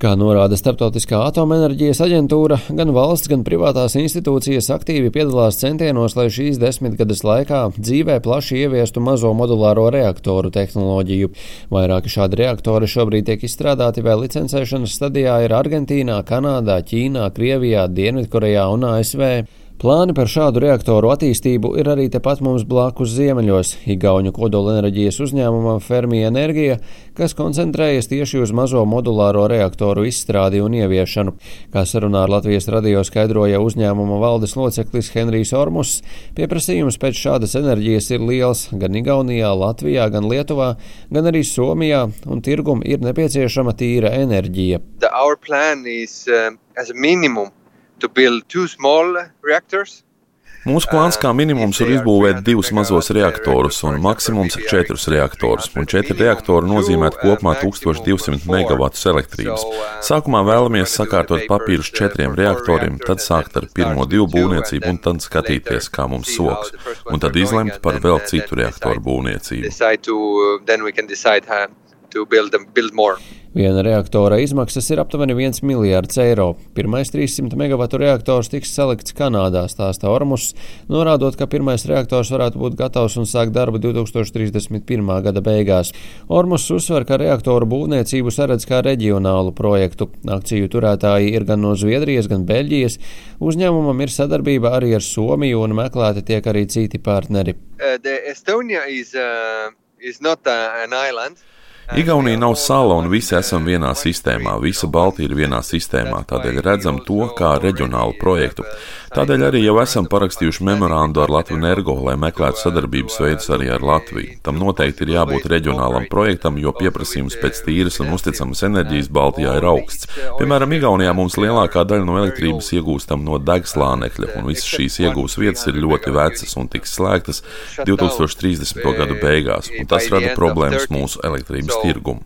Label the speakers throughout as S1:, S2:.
S1: Kā norāda Startautiskā atomenerģijas aģentūra, gan valsts, gan privātās institūcijas aktīvi piedalās centienos, lai šīs desmitgades laikā dzīvē plaši ieviestu mazo modulāro reaktoru tehnoloģiju. Vairāki šādi reaktori šobrīd tiek izstrādāti vēl licencēšanas stadijā ir Argentīnā, Kanādā, Ķīnā, Krievijā, Dienvidkorejā un ASV. Plāni par šādu reaktoru attīstību ir arī tepat mums blakus ziemeļos - Igauņu kodolenerģijas uzņēmumam Fermi Enerģija, kas koncentrējas tieši uz mazo modulāro reaktoru izstrādi un ieviešanu. Kā sarunā ar Latvijas radio skaidroja uzņēmuma valdes loceklis Henrijs Ormus, pieprasījums pēc šādas enerģijas ir liels gan Igaunijā, Latvijā, gan Lietuvā, gan arī Somijā, un tirgum ir nepieciešama tīra enerģija.
S2: The, to build two small reactors.
S3: Mūsu plāns kā minimums ir izbūvēt divus mazos reaktorus un maksimums četrus reaktorus, un četri reaktori nozīmē kopumā 1200 MW elektrības. Sākumā vēlamies sakārtot papīrus četriem reaktoriem, tad sākt ar pirmo divu būvniecību un tad skatīties, kā mums soks, un tad izlemt par vēl citu reaktoru būvniecību
S1: Viena reaktora izmaksas ir aptuveni 1 miljards eiro. Pirmais 300 MW reaktors tiks salikts Kanādā, stāsta Ormus, norādot, ka pirmais reaktors varētu būt gatavs un sākt darbu 2031. gada beigās. Ormus uzsver, ka reaktoru būvniecību saredz kā reģionālu projektu. Akciju turētāji ir gan no Zviedrijas, gan Beļģijas. Uzņēmumam ir sadarbība arī ar Somiju un meklēti tiek arī citi partneri. Uh,
S3: Igaunija nav sala un visi esam vienā sistēmā, visa Baltija ir vienā sistēmā, tādēļ redzam to kā reģionālu projektu. Tādēļ arī jau esam parakstījuši memorandu ar Latviju Energo, lai meklētu sadarbības veidus arī ar Latviju. Tam noteikti ir jābūt reģionālam projektam, jo pieprasījums pēc tīras un uzticamas enerģijas Baltijā ir augsts. Piemēram, Igaunijā mums lielākā daļa no elektrības iegūstam no degslānekļa, un visas šīs iegūs vietas ir ļoti vecas un tiks slēgtas 2030. gadu beigās, un tas rada problēmas mūsu elektrības tirgumu.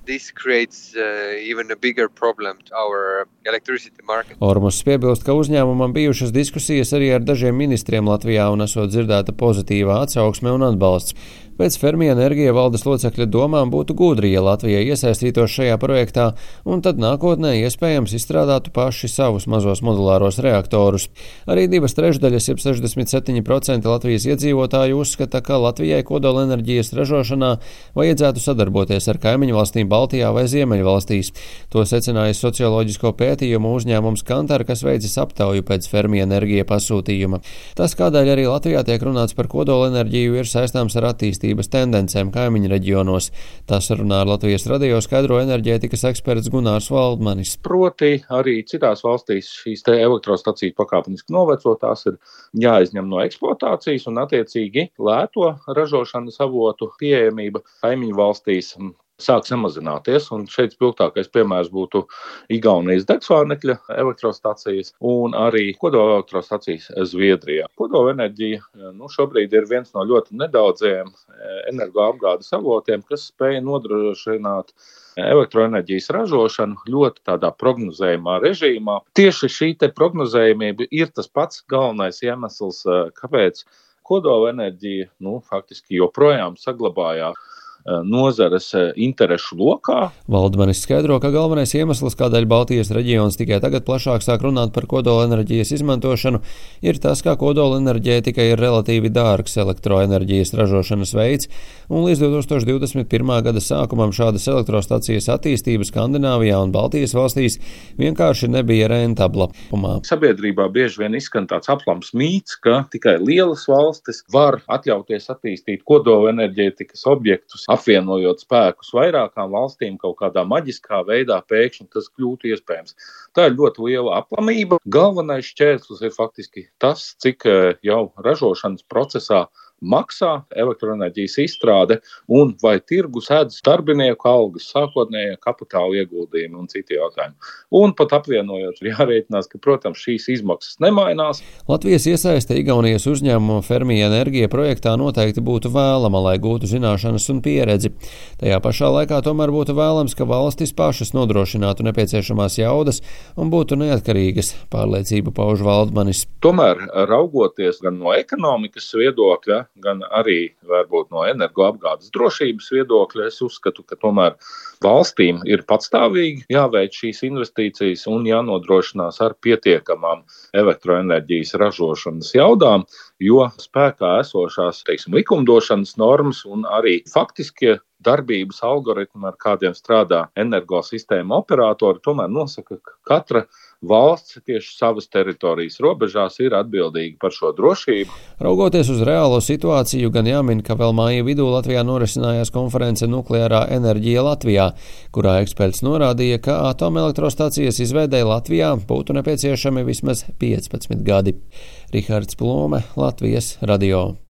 S1: Ormus piebilst, ka uzņēmumam bijušas diskusijas diskusijas arī ar dažiem ministriem Latvijā un esot dzirdēta pozitīvā atsauksme un atbalsts. Pēc Fermija enerģija valdes locekļa domām būtu gudri, ja Latvija iesaistītos šajā projektā, un tad nākotnē iespējams izstrādātu paši savus mazos modulāros reaktorus. Arī divas trešdaļas, jeb 67% Latvijas iedzīvotāju uzskata, ka Latvijai kodolenerģijas ražošanā vajadzētu sadarboties ar kaimiņu valstīm Baltijā vai Ziemeļvalstīs. To secināja socioloģisko pētījumu uzņēmums Kantar, kas veicis aptauju pēc Fermija enerģija pasūtījuma. Tas, kādēļ arī Latvijā tiek runāts par kodolenerģiju, ir saistāms ar attīstību attīstības tendencēm kaimiņu reģionos. Tas runā ar Latvijas radio skaidro enerģētikas eksperts Gunārs Valdmanis.
S4: Proti arī citās valstīs šīs te elektrostacijas pakāpeniski novecotās ir jāizņem no eksploatācijas un attiecīgi lēto ražošanas avotu pieejamība kaimiņu valstīs sāk samazināties. Un šeit spilgtākais piemērs būtu Igaunijas degslānekļa elektrostacijas un arī kodolelektrostacijas Zviedrijā. Kodolenerģija nu, šobrīd ir viens no ļoti nedaudziem eh, energoapgādes avotiem, kas spēj nodrošināt elektroenerģijas ražošanu ļoti tādā prognozējumā režīmā. Tieši šī prognozējumība ir tas pats galvenais iemesls, eh, kāpēc kodolenerģija nu, faktiski joprojām saglabājās nozares eh, interešu lokā.
S1: Valdmanis skaidro, ka galvenais iemesls, kādēļ Baltijas reģions tikai tagad plašāk sāk runāt par kodolenerģijas izmantošanu, ir tas, ka kodolenerģētika ir relatīvi dārgs elektroenerģijas ražošanas veids, un līdz 2021. gada sākumam šādas elektrostacijas attīstība Skandināvijā un Baltijas valstīs vienkārši nebija rentabla.
S4: Sabiedrībā bieži vien izskan tāds aplams mīts, ka tikai lielas valstis var atļauties attīstīt kodolenerģētikas objektus apvienojot spēkus vairākām valstīm kaut kādā maģiskā veidā, pēkšņi tas kļūtu iespējams. Tā ir ļoti liela aplamība. Galvenais šķērslis ir faktiski tas, cik eh, jau ražošanas procesā maksā elektroenerģijas izstrāde un vai tirgus sēdz darbinieku algas, sākotnējie kapitāla ieguldījumi un citi jautājumi. Un pat apvienojot, jārēķinās, ka, protams, šīs izmaksas nemainās.
S1: Latvijas iesaiste Igaunijas uzņēmuma Fermija enerģija projektā noteikti būtu vēlama, lai gūtu zināšanas un pieredzi. Tajā pašā laikā tomēr būtu vēlams, ka valstis pašas nodrošinātu nepieciešamās jaudas un būtu neatkarīgas, pārliecību pauž Valdmanis.
S4: Tomēr, raugoties gan no ekonomikas viedokļa, gan arī varbūt no energoapgādes drošības viedokļa. Es uzskatu, ka tomēr valstīm ir patstāvīgi jāveic šīs investīcijas un jānodrošinās ar pietiekamām elektroenerģijas ražošanas jaudām, jo spēkā esošās teiksim, likumdošanas normas un arī faktiskie darbības algoritmi, ar kādiem strādā energosistēma operatori, tomēr nosaka, ka katra valsts tieši savas teritorijas robežās ir atbildīga par šo drošību.
S1: Raugoties uz reālo situāciju, gan jāmin, ka vēl māja vidū Latvijā norisinājās konference Nukleārā enerģija Latvijā, kurā eksperts norādīja, ka atomelektrostacijas izveidēji Latvijā būtu nepieciešami vismaz 15 gadi. Rihards Plome, Latvijas radio.